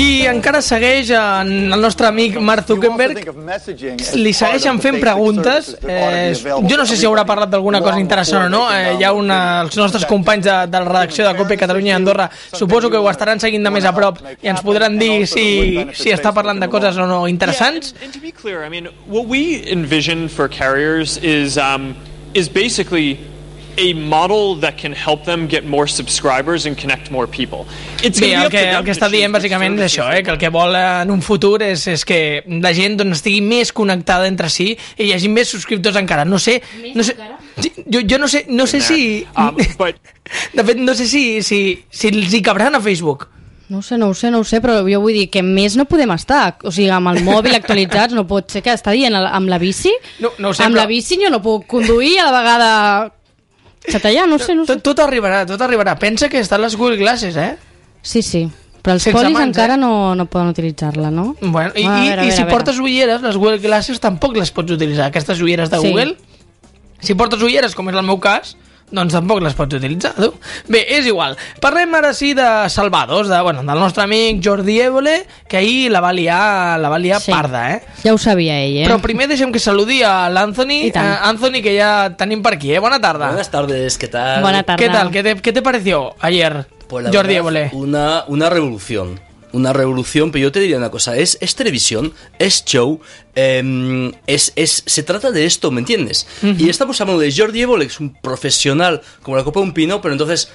I encara segueix en el nostre amic Mark Zuckerberg. Li segueixen fent preguntes. Eh, jo no sé si haurà parlat d'alguna cosa interessant o no. Eh, hi ha una, els nostres companys de, de la redacció de COPE Catalunya i Andorra suposo que ho estaran seguint de més a prop i ens podran dir si, si està parlant de coses o no interessants. Yeah, and, and to be clear, I mean, what we envision for carriers is um, is basically a model that can help them get more subscribers and connect more people. It's Bé, el be que, el que està dient bàsicament és això, eh, que el que vol en un futur és, és que la gent doncs, estigui més connectada entre si i hi hagi més subscriptors encara. No sé, no sé jo, jo no sé, no sé si... Um, but De fet, no sé si, si, si els hi cabran a Facebook. No ho sé, no ho sé, no ho sé, però jo vull dir que més no podem estar. O sigui, amb el mòbil actualitzats no pot ser que està dient amb la bici. No- no ho sé, amb però- la bici jo no puc conduir a la vegada... Xatallar, no sé, no sé. Tot, tot arribarà, tot arribarà. Pensa que estan les Google Glasses, eh? Sí, sí. Però els Sense polis mans, encara eh? no, no poden utilitzar-la, no? Bueno, i, A i, veure, i si veure. portes ulleres, les Google Glasses tampoc les pots utilitzar. Aquestes ulleres de Sí. Google, si portes ulleres, com és el meu cas, doncs tampoc les pots utilitzar, tu. Bé, és igual. Parlem ara sí de salvados, de, bueno, del nostre amic Jordi Évole, que ahir la va liar, la va liar Sí. parda, eh? Ja ho sabia ell, eh? Però primer deixem que saludi a l'Anthony, eh, Anthony, que ja tenim per aquí, eh? Bona tarda. Buenas tardes, ¿qué tal? Bona tarda. ¿Qué tal? ¿Qué te, qué te pareció ayer, Pues Jordi verdad, Évole? Una, una revolución. Una revolución, pero yo te diría una cosa, es, es televisión, es show, eh, es, es, se trata de esto, ¿me entiendes? Y estamos hablando de Jordi Évole, que es un profesional como la copa de un pino, pero entonces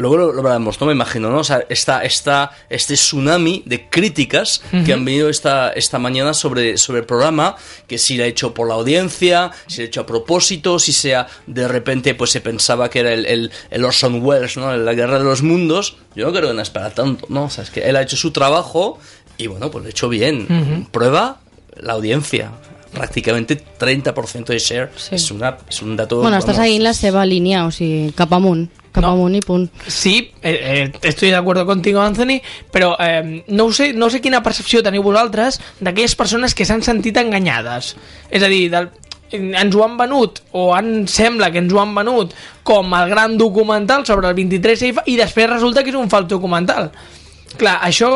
luego lo, lo veremos, no me imagino, ¿no? O sea, está, está este tsunami de críticas que han venido esta, esta mañana sobre, sobre el programa, que si lo ha hecho por la audiencia, si lo ha hecho a propósito, si sea de repente pues se pensaba que era el, el, el Orson Welles, ¿no? La guerra de los mundos. Yo no creo que no es para tanto, ¿no? O sea, es que él ha hecho su trabajo y bueno, pues lo ha hecho bien. Prueba la audiencia. Prácticamente 30% de share. Sí. Es, una, es un dato... Bueno, vamos, seguint la seva línia, o sigui, cap amunt. Cap No. amunt i punt. Sí, eh, eh, estoy de acuerdo contigo, Anthony, però eh, no, ho sé, no sé quina percepció teniu vosaltres d'aquelles persones que s'han sentit enganyades. És a dir, del, ens ho han venut, o han, sembla que ens ho han venut, com el gran documental sobre el 23F, i després resulta que és un fals documental. Clar, això...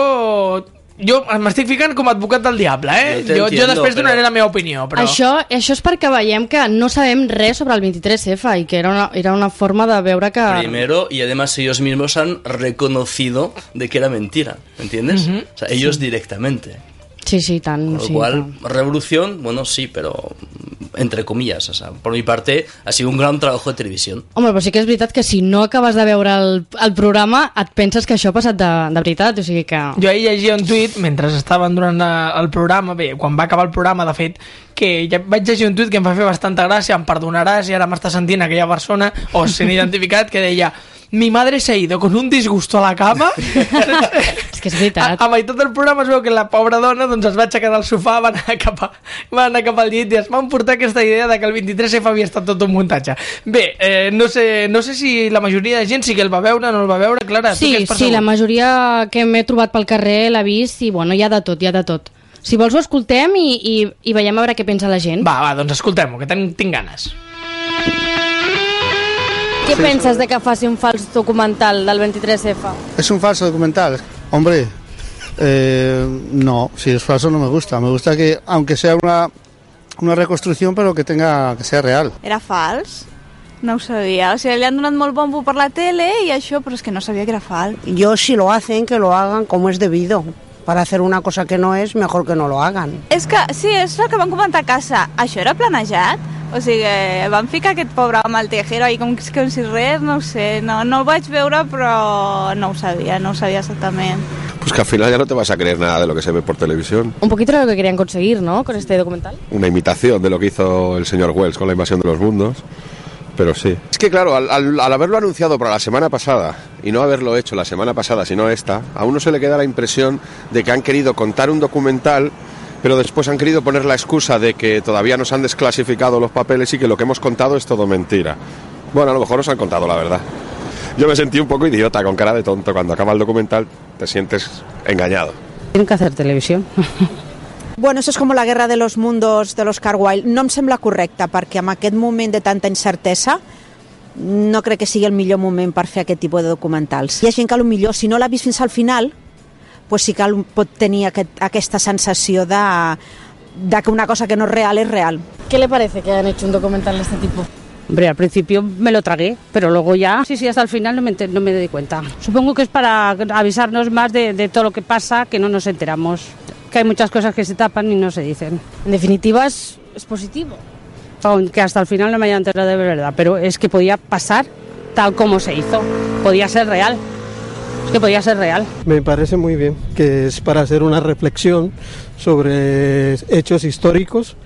Jo m'estic ficant com a advocat del diable, eh? Jo Jo, jo després donaré però- la meva opinió, però... Això, això és perquè veiem que no sabem res sobre el 23F i que era una, era una forma de veure que... Primero, y además ellos mismos han reconocido de que era mentira, ¿me entiendes? O sea, ellos directamente. Sí, sí, tant. Con lo sí, cual, revolución, bueno, sí, pero mm, entre comillas, o sea, por mi parte, ha sido un gran trabajo de televisión. Home, però sí que és veritat que si no acabes de veure el, el programa et penses que això ha passat de, de veritat, o sigui que... Jo ahir llegia un tuit mentre estaven durant la- el programa, bé, quan va acabar el programa, de fet, que ja vaig llegir un tuit que em va fer bastanta gràcia, em perdonaràs si ara m'està sentint aquella persona, o s'han identificat, que deia mi madre se ha ido con un disgusto a la cama És que és veritat. a, a meitat del programa es veu que la pobra dona doncs, es va aixecar del sofà, va anar cap, a, va anar cap al llit i es va emportar aquesta idea de que el 23F havia estat tot un muntatge bé, eh, no, sé, no sé si la majoria de gent sí que el va veure o no el va veure Clara, tu Sí, què has sí, la majoria que m'he trobat pel carrer l'ha vist i bueno, hi ha de tot, hi ha de tot. Si vols ho escoltem i, i, i veiem a veure què pensa la gent. Va, va, doncs escoltem-ho, que ten, tinc ganes. Què penses de que faci un fals documental del 23F? ¿Es un falso documental? Hombre, eh, no, si es falso no me gusta. Me gusta que, aunque sea una, una reconstrucción, pero que tenga que sea real. Era fals? No ho sabia. O sigui, li han donat molt bombo per la tele i això, però és que no sabia que era fals. Yo si lo hacen, que lo hagan como es debido. Para hacer una cosa que no es, mejor que no lo hagan. És que, sí, és el que van comentar a casa. Això era planejat? O sigui, van ficar aquest pobre home al tejero ahí com, com si res, no ho sé, no, no el vaig veure però no ho sabia, no ho sabia exactament. Pues que al final ya no te vas a creer nada de lo que se ve por televisión. Un poquito de lo que querían conseguir, ¿no? Con este documental. Una imitación de lo que hizo el señor Wells con la invasión de los mundos. Pero sí. Es que claro, al, al- al haberlo anunciado para la semana pasada y no haberlo hecho la semana pasada, sino esta, a uno se le queda la impresión de que han querido contar un documental, pero después han querido poner la excusa de que todavía nos han desclasificado los papeles y que lo que hemos contado es todo mentira. Bueno, a lo mejor nos han contado la verdad. Yo me sentí un poco idiota, con cara de tonto. Cuando acaba el documental te sientes engañado. Tienen que hacer televisión. Bueno, eso és com la guerra de los mundos de l'Oscar Wilde. No em sembla correcte, perquè en aquest moment de tanta incertesa no crec que sigui el millor moment per fer aquest tipus de documentals. Hi ha gent que millor, si no l'ha vist fins al final, pues sí que pot tenir aquest, aquesta sensació de, de que una cosa que no es real es real. ¿Qué le parece que hayan hecho un documental de este tipo? Hombre, al principio me lo tragué, pero luego ya, sí, sí, hasta el final no me, no me di cuenta. Supongo que es para avisarnos más de, de todo lo que pasa, que no nos enteramos. Que hay muchas cosas que se tapan y no se dicen. En definitiva, es, es positivo. Aunque hasta el final no me haya enterado de verdad, pero es que podía pasar tal como se hizo. Podía ser real. Es que podía ser real. Me parece muy bien, que es para hacer una reflexión sobre hechos históricos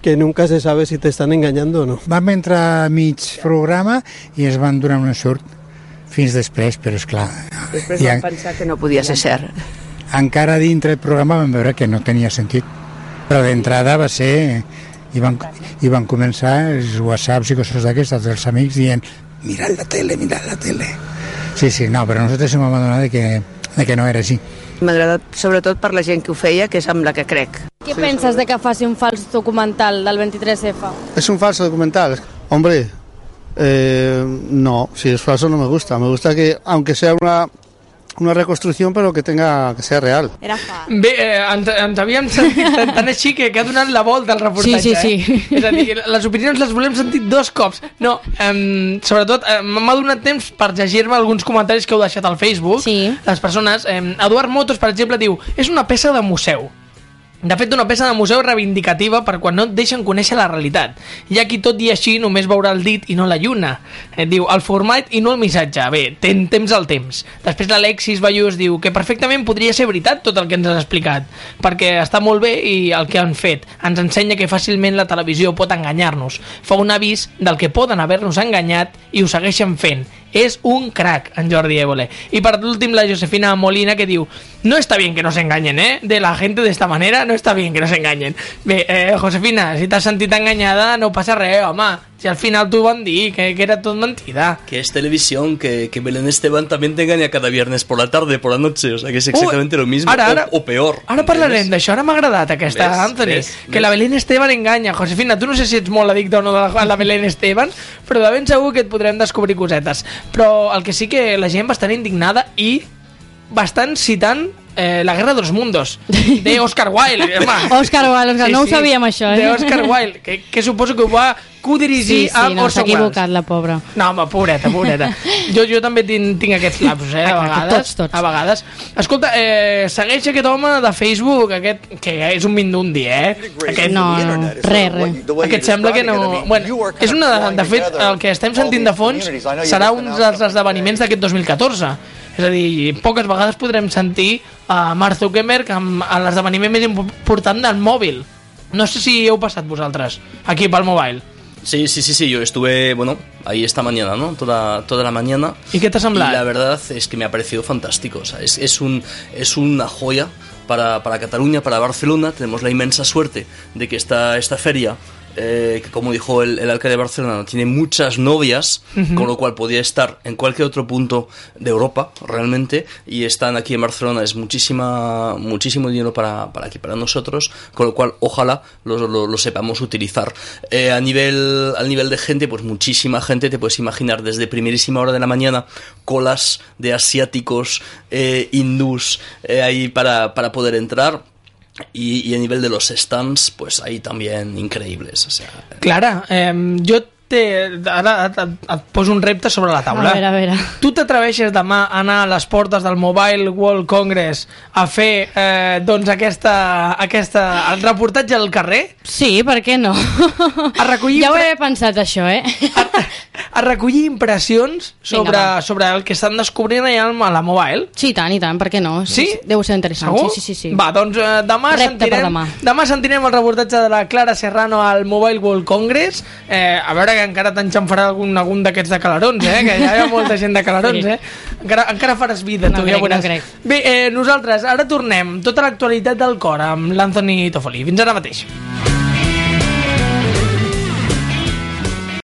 que nunca se sabe si te están engañando o no. Vam entrar a mig programa i ens van donar una sort fins després, però és clar. Després i vam pensar que no podia ser cert. Encara dintre del programa vam veure que no tenia sentit. Però d'entrada va ser... I van, I van començar els whatsapps i coses d'aquestes dels amics dient mirad la tele, mirad la tele. Sí, sí, no, però nosaltres hem abandonat de que, de que no era així. M'ha agradat sobretot per la gent que ho feia, que és amb la que crec. ¿Qué piensas de que faci un fals documental del 23F? Es un falso documental. Hombre, eh, no, si es falso no me gusta. Me gusta que, aunque sea una, una reconstrucción, pero que tenga que sea real. Era fa. Bé, eh, ens, ens havíem sentit tan, tan així que, que ha donat la volta al reportatge. Sí, sí, sí. Eh? És a dir, les opinions les volem sentir dos cops. No, eh, sobretot, eh, m'ha donat temps per llegir-me alguns comentaris que heu deixat al Facebook. Sí. Les persones, eh, Eduard Motos, per exemple, diu és una peça de museu. De fet, una peça de museu reivindicativa per quan no et deixen conèixer la realitat. Hi ha qui tot i així només veurà el dit i no la lluna. Et diu, el format i no el missatge. Bé, ten temps al temps. Després l'Alexis Ballús diu que perfectament podria ser veritat tot el que ens has explicat, perquè està molt bé i el que han fet ens ensenya que fàcilment la televisió pot enganyar-nos. Fa un avís del que poden haver-nos enganyat i ho segueixen fent. És un crack, en Jordi Évole. I per últim, la Josefina Molina, que diu No está bien que nos engañen, ¿eh? De la gente de esta manera, no está bien que nos engañen. Eh, Josefina, si t'has sentit enganyada, no passa res, home. Si al final t'ho van dir, que, que era tot mentida. Que es televisión, que, que Belén Esteban también te engaña cada viernes por la tarde, por la noche, o sea que es exactamente lo mismo, ara, o- ara- o, peor. Ara parlarem d'això, ara m'ha agradat aquesta, Ves, Anthony. ves, que ves. la Belén Esteban enganya. Josefina, tu no sé si ets molt addicte o no de la, la Belén Esteban, però de ben segur que et podrem descobrir cosetes. Però el que sí que la gent bastant indignada i bastant citant eh, La guerra de los mundos, de Oscar Wilde. Home. Oscar Wilde, Oscar, no ho sabíem, això, eh? De Oscar Wilde, que, que suposo que ho va codirigir Sí, sí, amb no, s'ha Orson Welles. equivocat, la pobra. No, home, pobreta, pobreta. Jo, jo també tinc, tinc aquests lapsos, eh, a vegades. Tots, tots. A vegades. Escolta, eh, segueix aquest home de Facebook, aquest, que és un mindundi, eh? Aquest, No, no, res, res. Aquest sembla que no... Bueno, és una... De, de fet, el que estem sentint de fons serà un dels esdeveniments d'aquest 2014. És a dir, poques vegades podrem sentir a Mark Zuckerberg a l'esdeveniment més important del mòbil. No sé si heu passat vosaltres, aquí pel mobile. Sí, sí, sí, sí, yo estuve, bueno, ahí esta mañana, ¿no? Toda, toda la mañana. ¿Y qué te ha semblado? Y la verdad es que me ha parecido fantástico, o sea, es, es, un, es una joya para, para Cataluña, para Barcelona. Tenemos la inmensa suerte de que esta, esta feria, eh, que como dijo el, el alcalde de Barcelona, tiene muchas novias, con lo cual podría estar en cualquier otro punto de Europa, realmente, y están aquí en Barcelona, es muchísima, muchísimo dinero para, para aquí, para nosotros, con lo cual ojalá lo, lo- lo sepamos utilizar. Eh, a, nivel, a nivel de gente, pues muchísima gente, te puedes imaginar desde primerísima hora de la mañana, colas de asiáticos, eh, hindús, eh, ahí para, para poder entrar. Y, y a nivel de los stands, pues ahí también increíbles. O sea, Clara, eh, jo té, ara et, et, et poso un repte sobre la taula. A veure, a veure. Tu t'atreveixes demà a anar a les portes del Mobile World Congress a fer eh, doncs aquesta, aquesta, el reportatge al carrer? Sí, per què no? A recollir, Ja ho he pensat, això, eh? a recollir impressions sobre, Vinga, va. sobre el que estan descobrint allà al- a la Mobile? Sí, i tant, i tant, per què no? Sí? Deu ser interessant, Segur? sí, sí, sí. sí. Va, doncs eh, demà Repte sentirem, demà. sentirem el reportatge de la Clara Serrano al Mobile World Congress. Eh, a veure encara t'enxamfarà algun, algun d'aquests de calarons, eh? Que ja hi ha molta gent de calarons, Sí. eh? Encara, encara faràs vida, No tu, ja crec, veuràs. no crec. Bé, eh, nosaltres ara tornem tota l'actualitat del cor amb l'Anthony Toffoli. Fins ara mateix.